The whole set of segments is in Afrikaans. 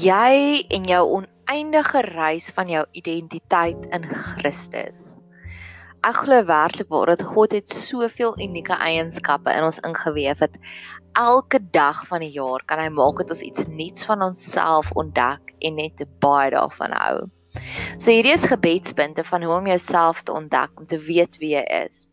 jy en jou oneindige reis van jou identiteit in Christus. Ek glo werklik waar dat God het soveel unieke eienskappe in ons ingeweef dat elke dag van die jaar kan hy maak dat ons iets nuuts van onsself ontdek en net baie daarvan hou. So hierdie is gebedspunte van hoe om jouself te ontdek, om te weet wie jy is.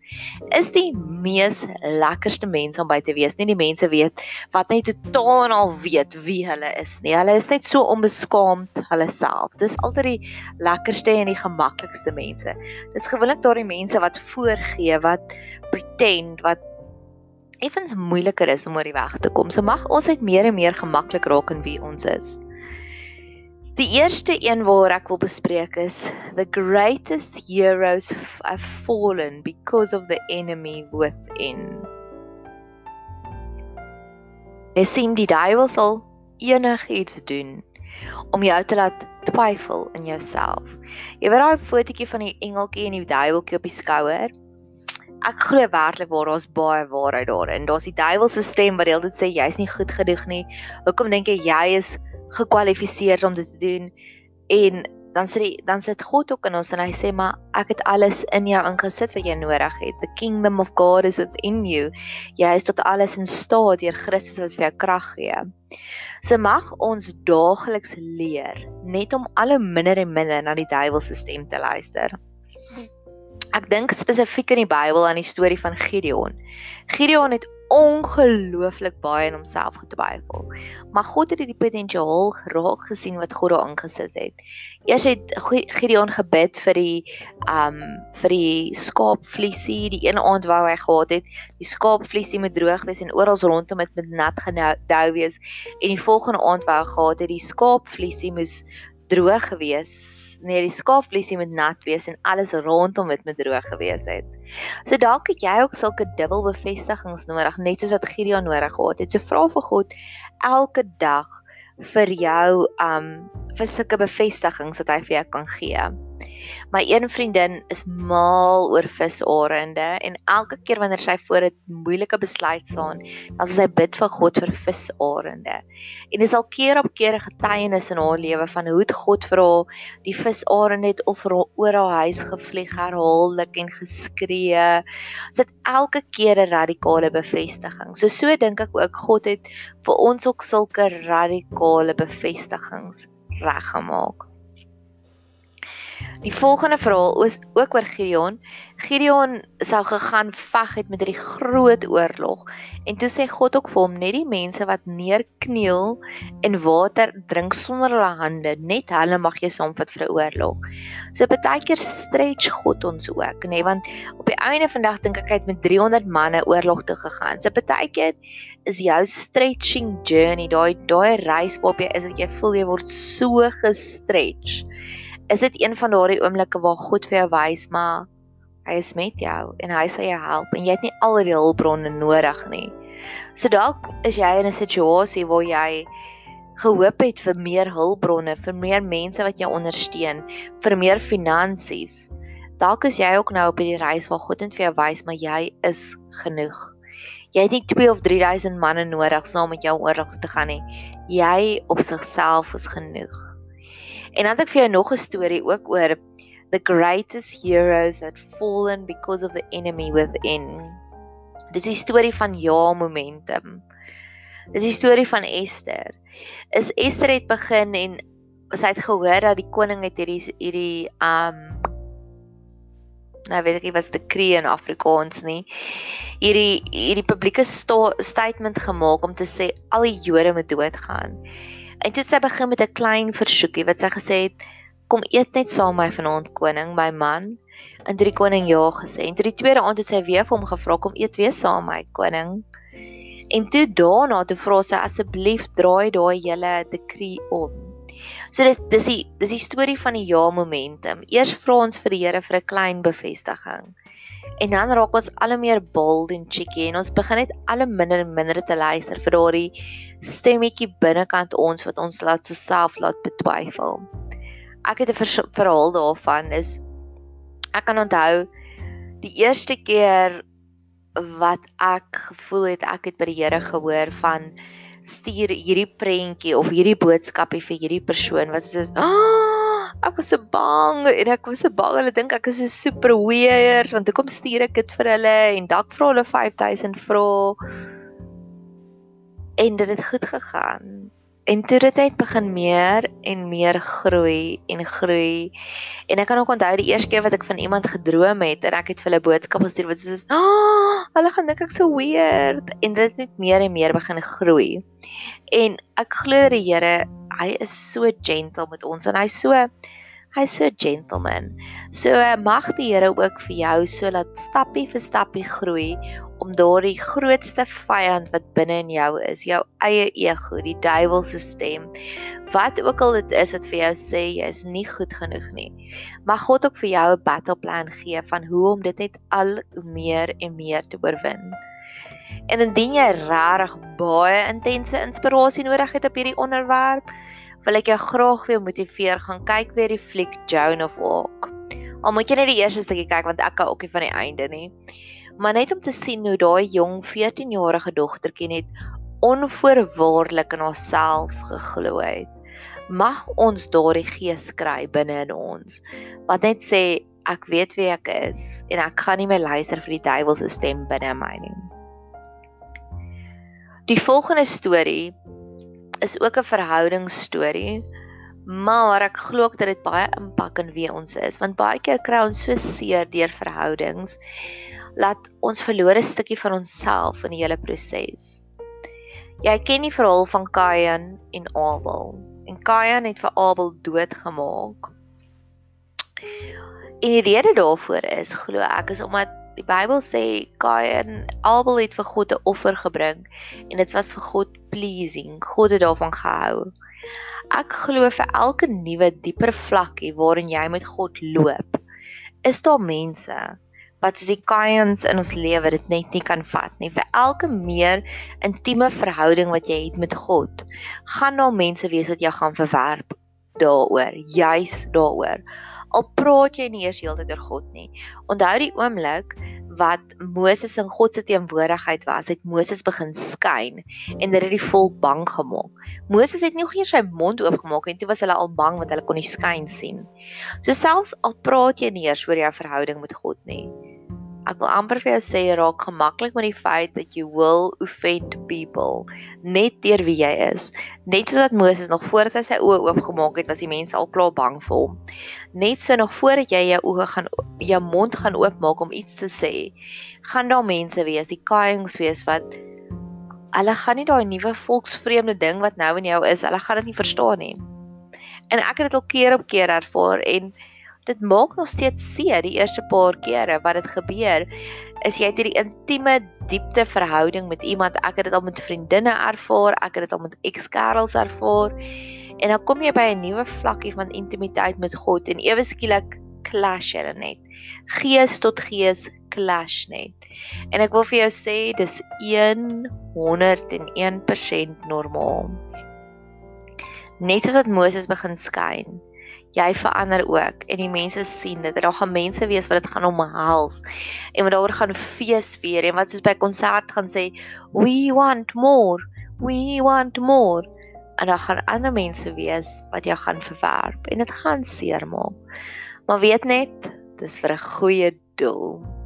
Is die mees lekkerste mense om by te wees, nie die mense weet wat net totaal en al weet wie hulle is nie. Hulle is net so onbeskaamd hulle self. Dis altyd die lekkerste en die gemaklikste mense. Dis gewoonlik daardie mense wat voorgee, wat pretend, wat effens moeiliker is om oor die weg te kom. So mag ons net meer en meer gemaklik raak in wie ons is. Die eerste een waar ek wil bespreek is the greatest heroes have fallen because of the enemy within. Jy sien die duiwel sal enigiets doen om jou te laat twyfel in jouself. Jy weet daai fotootjie van die engeltjie en die duiweltjie op die skouer? Ek glo werklik waar daar's baie waarheid daarin. Daar's die duiwel se stem wat heeltyd sê jy's nie goed genoeg nie. Hoekom dink jy jy is gekwalifiseer om dit te doen en dan sê dan sit God ook in ons en hy sê maar ek het alles in jou ingesit wat jy nodig het. The kingdom of God is within you. Jy is tot alles in staat deur Christus wat vir jou krag gee. So mag ons daagliks leer net om al hoe minder en minder na die duiwel se stem te luister. Ek dink spesifiek in die Bybel aan die storie van Gideon. Gideon het ongelooflik baie in homself getwyfel. Maar God het die potensiaal geraak gesien wat God daar aangesit het. Eers het Gideon gebid vir die um vir die skaapvliesie, die een aand wou hy gehad het, die skaapvliesie moet droog wees en oral rondom dit met nat gedou wees en die volgende aand wou hy gehad het die skaapvliesie moes droog gewees, nee die skaapvliesie moet nat wees en alles rondom dit moet droog gewees het. So dalk het jy ook sulke dubbel bevestigings nodig, net soos wat Gideon nodig gehad het. So vra vir God elke dag vir jou um vir sulke bevestigings wat hy vir jou kan gee. My een vriendin is mal oor visarende en elke keer wanneer sy voor 'n moeilike besluit staan, dan sy bid vir God vir visarende. En dis al keer op keer 'n getuienis in haar lewe van hoe God vir haar die visarende het of oor haar huis gevlieg herhaaldelik en geskree. Dit elke keer 'n radikale bevestiging. So so dink ek ook God het vir ons ook sulke radikale bevestigings reggemaak. Die volgende verhaal is ook oor Gideon. Gideon sou gegaan veg het met hierdie groot oorlog. En toe sê God ook vir hom net die mense wat neerkniel en water drink sonder hulle hande, net hulle mag jy saamvat vir 'n oorlog. So baie keer stretch God ons ook, nê, nee, want op die einde van dag dink ek hy het met 300 manne oorlog toe gegaan. So baie keer is jou stretching journey, daai daai reis waarop jy is, dat jy voel jy word so gestretch is dit een van daardie oomblikke waar God vir jou wys maar hy is met jou en hy sal jou help en jy het nie al die hulpbronne nodig nie. So dalk is jy in 'n situasie waar jy gehoop het vir meer hulpbronne, vir meer mense wat jou ondersteun, vir meer finansies. Dalk is jy ook nou op hierdie reis waar God net vir jou wys maar jy is genoeg. Jy het nie 2 of 3000 manne nodig saam met jou oorlog te gaan nie. Jy op sigself is genoeg. En dan het ek vir jou nog 'n storie ook oor the greatest heroes that fallen because of the enemy within. Dis die storie van ja momentum. Dis die storie van Esther. Is Esther het begin en sy het gehoor dat die koning het hierdie hierdie um nou weet ek nie wat dit kree in Afrikaans nie. Hierdie hierdie publieke statement gemaak om te sê al die Jode moet doodgaan. En toe sy begin met 'n klein versoekie wat sy gesê het: "Kom eet net saam my vanaand koning, my man." En drie koning ja gesê. En toe die tweede aand het sy weer vir hom gevra kom eet weer saam my koning. En toe daarna toe vra sy asseblief draai daai hele decree om. So dis dis die dis die storie van die ja momentum. Eers vra ons vir die Here vir 'n klein bevestiging. En dan raak ons al hoe meer bold en cheeky en ons begin net al hoe minder en minder te luister vir daardie stemmetjie binnekant ons wat ons laat so self laat betwyfel. Ek het 'n verhaal daarvan is ek kan onthou die eerste keer wat ek gevoel het ek het by die Here gehoor van stuur hierdie prentjie of hierdie boodskapie vir hierdie persoon wat sê, "Ag, oh, ek was so bang en ek was so bang hulle dink ek is 'n super weird want hoekom stuur ek dit vir hulle en dalk vra hulle 5000 vra." En dit het goed gegaan. En toe dit net begin meer en meer groei en groei. En ek kan ook onthou die eerste keer wat ek van iemand gedroom het en ek het vir hulle boodskap gestuur wat soos, "Ag, oh, hulle gaan dink ek so weird." En dit het net meer en meer begin groei. En ek glo die Here, hy is so gentle met ons en hy so hy's so gentleman. So mag die Here ook vir jou so laat stappie vir stappie groei om daardie grootste vyand wat binne in jou is, jou eie ego, die duiwel se stem, wat ook al dit is wat vir jou sê jy is nie goed genoeg nie. Mag God ook vir jou 'n battle plan gee van hoe om dit net al meer en meer te oorwin. En indien jy regtig baie intense inspirasie nodig het op hierdie onderwerp, wil ek jou graag weer motiveer gaan kyk weer die fliek Joan of Arc. Al moet jy net die eerste stukkie kyk want ek kan ook nie van die einde nie maar net om te sien hoe daai jong 14-jarige dogtertjie net onvoorwaardelik in haarself geglo het. Mag ons daardie gees kry binne in ons wat net sê ek weet wie ek is en ek gaan nie meer luister vir die duiwel se stem binne my nie. Die volgende storie is ook 'n verhoudingsstorie, maar ek glo dat dit baie impak in wie ons is want baie keer kry ons so seer deur verhoudings laat ons verloor 'n stukkie van onsself in die hele proses. Jy ken die verhaal van Kain en Abel. En Kain het vir Abel doodgemaak. En die rede daarvoor is glo ek is omdat die Bybel sê Kain Abel het vir God 'n offer gebring en dit was vir God pleasing. God het daarvan gehou. Ek glo vir elke nuwe dieper vlakkie waarin jy met God loop, is daar mense wat soos die Kains in ons lewe dit net nie kan vat nie. Vir elke meer intieme verhouding wat jy het met God, gaan daar mense wees wat jou gaan verwerp daaroor, juis daaroor. Al praat jy nie eers heeltyd oor God nie. Onthou die oomblik wat Moses in God se teenwoordigheid was, het Moses begin skyn en dit het die volk bang gemaak. Moses het nie nog eers sy mond oopgemaak en toe was hulle al bang want hulle kon die skyn sien. So selfs al praat jy nie eers oor jou verhouding met God nie, Ek wil amper vir jou sê raak gemaklik met die feit dat jy will offend people net deur wie jy is. Net soos wat Moses nog voordat hy sy oë oopgemaak het, was die mense al klaar bang vir hom. Net so nog voordat jy jou oë gaan jou mond gaan oopmaak om iets te sê, gaan daar mense wees, die kaings wees wat hulle gaan nie daai nuwe volksvreemde ding wat nou in jou is, hulle gaan dit nie verstaan nie. En ek het dit al keer op keer ervaar en dit maak nog steeds seer. Die eerste paar kere wat dit gebeur is jy het hierdie intieme diepte verhouding met iemand. Ek het dit al met vriendinne ervaar ek het dit al met ex-kerels ervaar. En dan kom jy by 'n nuwe vlakkie van intimiteit met God en ewe skielik clash hulle net. Gees tot gees clash net. En ek wil vir jou sê dis 101% normaal. Net soos wat Moses begin skyn jy verander ook en die mense sien dit. Daar gaan mense wees wat dit gaan omhels en wat daaroor gaan fees vier en wat soos by konsert gaan sê we want more. We want more. En daar gaan ander mense wees wat jou gaan verwerp en dit gaan seermaak. Maar weet net, dis vir 'n goeie doel.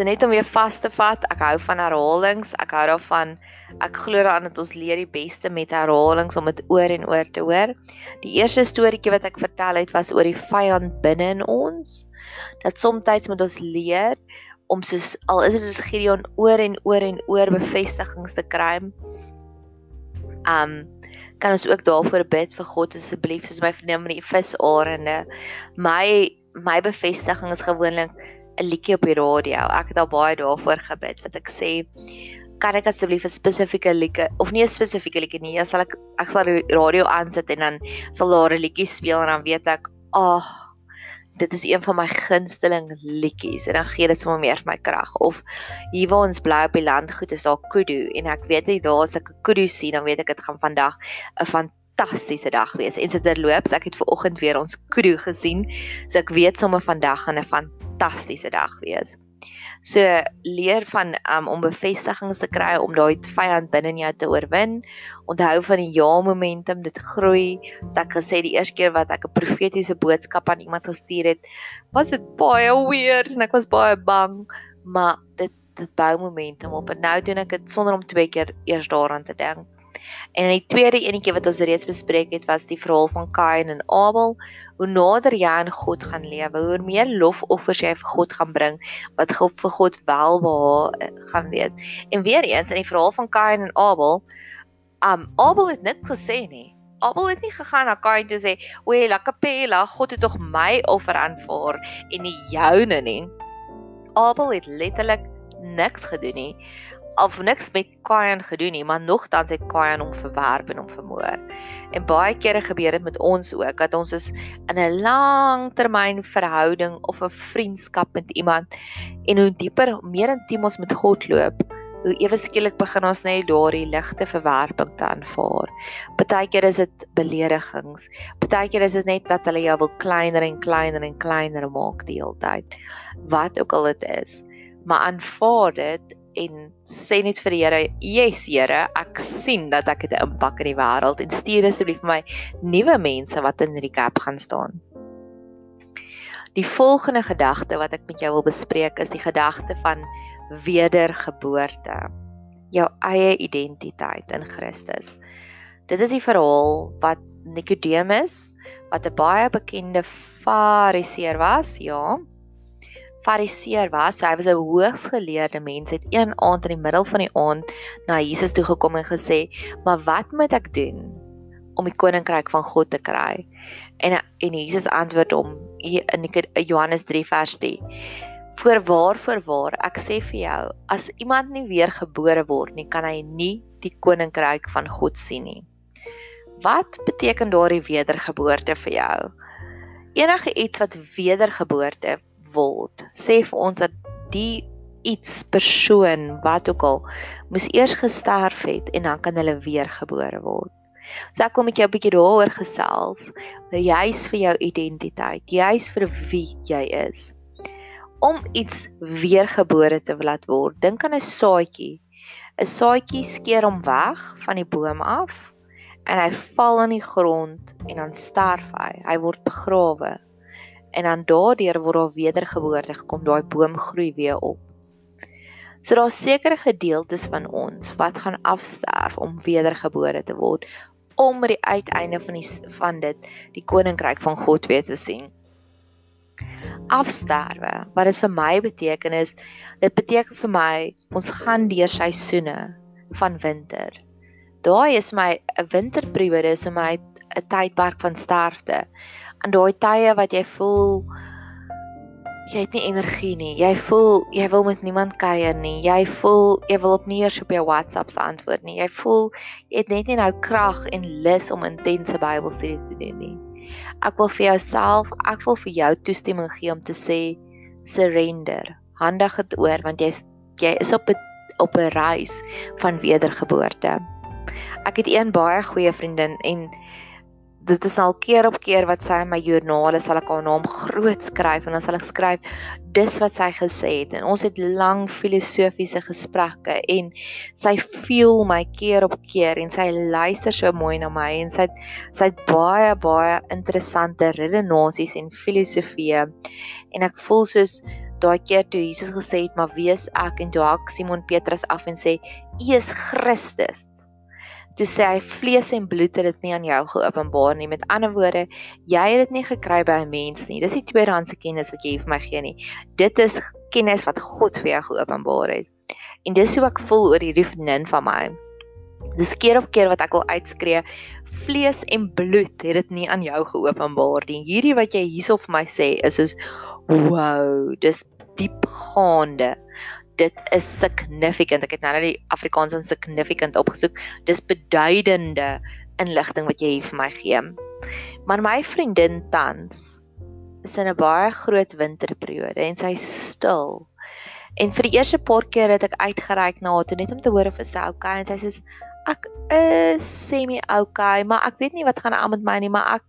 Net om weer vas te vat, ek hou van herhalings. Ek hou daarvan ek glo daaraan dat ons leer die beste met herhalings om dit oor en oor te hoor. Die eerste storieetjie wat ek vertel het was oor die vyand binne in ons. Dat soms moet ons leer om soos al is dit soos Gideon oor en oor en oor bevestigings te kry. Um kan ons ook daarvoor bid vir God asseblief soos my vriendin met die visarende. My my bevestiging is gewoonlik 'n liedjie op die radio. Ek het al baie daarvoor gebid wat ek sê kan ek asseblief 'n spesifieke liedjie of nie 'n spesifieke liedjie nie, ja, sal ek ek sal die radio aansit en dan sal daar 'n liedjie speel en dan weet ek, ag, oh, dit is een van my gunsteling liedjies en dan gee dit sommer meer vir my krag. Of hier waar ons bly op die landgoed is daar kudu en ek weet jy daar as ek 'n kudu sien, dan weet ek dit gaan vandag 'n fantastiese dag wees. En so terloops, ek het ver oggend weer ons kudu gesien. So ek weet sommer vandag gaan 'n fantastiese dag wees. So leer van um, om bevestigings te kry om daai vyand binne in jou te oorwin. Onthou van die ja momentum, dit groei. So ek gesê die eerste keer wat ek 'n profetiese boodskap aan iemand gestuur het, was dit baie weird en ek was baie bang, maar dit dit bou momentum op en nou doen ek dit sonder om twee keer eers daaraan te dink. En die tweede enetjie wat ons reeds bespreek het was die verhaal van Kain en Abel. Hoe nader jy aan God gaan lewe, hoe meer lofoffers jy vir God gaan bring wat vir God welbehaag eh, gaan wees. En weer eens in die verhaal van Kain en Abel, um Abel het niks gesê nie. Abel het nie gegaan na Kain toe sê, "O, lakapela, God het tog my offer aanvaar en nie joune nie." Abel het letterlik niks gedoen nie of niks met Kain gedoen nie, maar nogtans het Kain hom verwerp en hom vermoor. En baie kere gebeur dit met ons ook dat ons is in 'n langtermyn verhouding of 'n vriendskap met iemand en hoe dieper, meer intiem ons met God loop, hoe ewe skielik begin ons net daardie ligte verwerping te aanvaar. Partykeer is dit beledigings. Partykeer is dit net dat hulle jou wil kleiner en kleiner en kleiner maak die hele tyd. Wat ook al dit is, maar aanvaar dit en sê net vir die Here, "Yes, Here, ek sien dat ek 'n impak in die wêreld en stuur asseblief vir my nuwe mense wat in hierdie gap gaan staan." Die volgende gedagte wat ek met jou wil bespreek is die gedagte van wedergeboorte. Jou eie identiteit in Christus. Dit is die verhaal wat Nikodemus, wat 'n baie bekende Fariseer was, ja, fariseer was, so hy was 'n hoogsgeleerde mens, het een aand in die middel van die aand na Jesus toe gekom en gesê, "Maar wat moet ek doen om die koninkryk van God te kry?" En en Jesus antwoord hom in Johannes 3 vers 3. Voorwaar voorwaar, ek sê vir jou, as iemand nie weer gebore word nie, kan hy nie die koninkryk van God sien nie. Wat beteken daardie wedergeboorte vir jou? Enige iets wat wedergeboorte word. Sê vir ons dat die iets persoon wat ook al moes eers gesterf het en dan kan hulle weer gebore word. So ek kom met jou 'n bietjie daaroor gesels, juis vir jou identiteit, juis vir wie jy is. Om iets weergebore te laat word, dink aan 'n saadjie. 'n Saadjie skeer hom weg van die boom af en hy val in die grond en dan sterf hy. Hy word begrawe en dan daardeur word daar wedergeboorte gekom, daai boom groei weer op. So daar's sekere gedeeltes van ons wat gaan afsterf om wedergebore te word om by die uiteinde van die van dit die koninkryk van God weer te sien. Afsterwe, wat dit vir my beteken is, dit beteken vir my ons gaan deur seisoene van winter. Daai is my 'n winterperiode is vir my 'n tydperk van sterfte in daai tye wat jy voel jy het nie energie nie. Jy voel jy wil met niemand kuier nie. Jy voel jy wil op nie eers op jou WhatsApps antwoord nie. Jy voel jy het net nie nou krag en lus om intense Bybelstudie te doen nie. Ek wil vir jouself, ek wil vir jou toestemming gee om te sê surrender. Handig dit oor want jy's jy is op 'n op 'n reis van wedergeboorte. Ek het een baie goeie vriendin en dit is al keer op keer wat sy in my joernale sal ek haar naam groot skryf en dan sal ek skryf dis wat sy gesê het. En ons het lang filosofiese gesprekke en sy voel my keer op keer en sy luister so mooi na my en sy sy het baie baie interessante redenasies en filosofieë. En ek voel soos daai keer toe Jesus gesê het maar wees ek en toe hak Simon Petrus af en sê U is Christus toe sê hy vlees en bloed het dit nie aan jou geopenbaar nie. Met ander woorde, jy het dit nie gekry by 'n mens nie. Dis nie tweedehandse kennis wat jy vir my gee nie. Dit is kennis wat God vir jou geopenbaar het. En dis hoe ek voel oor hierdie vriendin van my. Dis keer op keer wat ek wil uitskree, vlees en bloed het dit nie aan jou geopenbaar nie. Hierdie wat jy hierso vir my sê is soos wow, dis diepgaande dit is significant. Ek het nou net die Afrikaans en significant opgesoek. Dis beduidende inligting wat jy hier vir my gee. Maar my vriendin tans is in 'n baie groot winterperiode en sy stil. En vir die eerste paar keer het ek uitgereik na haar toe net om te hoor of sy okay en sy sê ek is semi okay, maar ek weet nie wat gaan aan met my nie, maar ek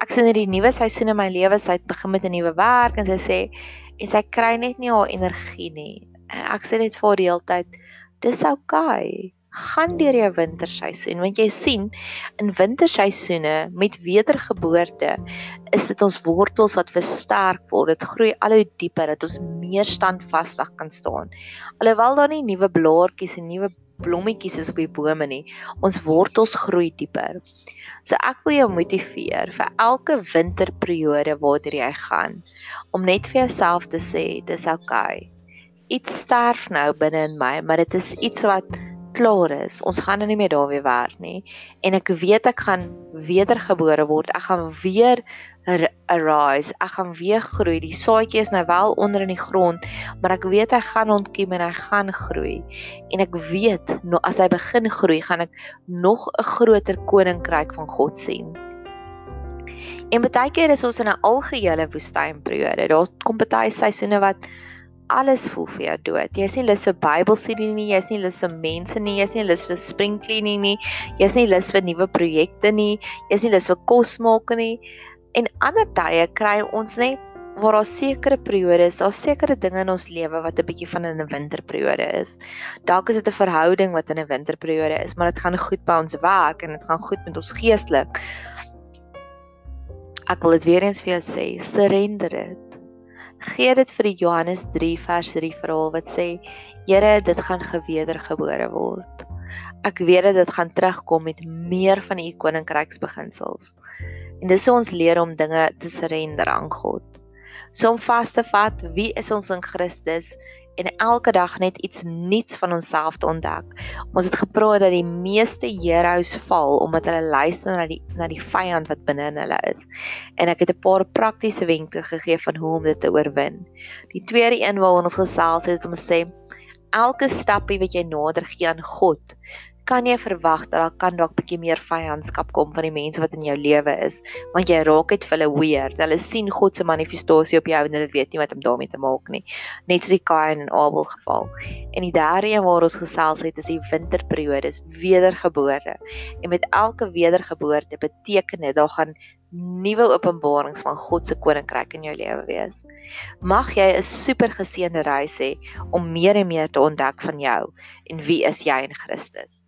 ek sien hierdie nuwe seisoen in my lewe, sy het begin met 'n nuwe werk en sy sê en sy kry net nie haar energie nie. En ek sê dit vir die hele tyd, dis oukei. Okay gaan deur jou winterseisoen want jy sien in winterseisoene met wedergeboorte is dit ons wortels wat versterk word dit groei al hoe dieper dat ons meer standvastig kan staan alhoewel daar nie nuwe blaartjies en nuwe blommetjies is op die bome nie ons wortels groei dieper so ek wil jou motiveer vir elke winterperiode waartoe jy gaan om net vir jouself te sê dis oukei okay. Iets sterf nou binne in my maar dit is iets wat klaar is. Ons gaan nou nie meer daar weer werk nie. En ek weet ek gaan wedergebore word. Ek gaan weer arise. Ek gaan weer groei. Die saadjie is nou wel onder in die grond, maar ek weet hy gaan ontkiem en hy gaan groei. En ek weet nou as hy begin groei, gaan ek nog 'n groter koninkryk van God sien. En baie keer is ons in 'n algehele woestynperiode. Daar kom baie seisoene wat alles voel vir jou dood. Jy's nie lus vir Bybelstudie nie, jy's nie lus vir mense nie, jy's nie lus vir spring cleaning nie, jy's nie lus vir nuwe projekte nie, jy's nie lus vir kos maak nie. En ander tye kry ons net waar daar sekere periodes, daar sekere dinge in ons lewe wat 'n bietjie van 'n winterperiode is. Dalk is dit 'n verhouding wat in 'n winterperiode is, maar dit gaan goed by ons werk en dit gaan goed met ons geestelik. Ek wil dit weer eens vir jou sê, surrender dit gee dit vir die Johannes 3 vers 3 verhaal wat sê Here dit gaan gewedergebore word. Ek weet dat dit gaan terugkom met meer van u koninkryksbeginsels. En dis hoe ons leer om dinge te surrender aan God. So om vas te vat wie is ons in Christus en elke dag net iets nuuts van onsself te ontdek. Ons het gepraat dat die meeste heroes val omdat hulle luister na die na die vyand wat binne in hulle is. En ek het 'n paar praktiese wenke gegee van hoe om dit te oorwin. Die tweede een waaroor ons gesels het om te sê elke stappie wat jy nader gee aan God, kan jy verwag dat daar kan dalk bietjie meer vyandskap kom van die mense wat in jou lewe is, want jy raak dit vir hulle weird. Hulle sien God se manifestasie op jou en hulle weet nie wat om daarmee te maak nie. Net soos die Kain en Abel geval. En die derde een waar ons gesels het is die winterperiode, is wedergeboorte. En met elke wedergeboorte beteken dit daar gaan nuwe openbarings van God se koninkryk in jou lewe wees. Mag jy 'n super geseënde reis hê om meer en meer te ontdek van jou en wie is jy in Christus.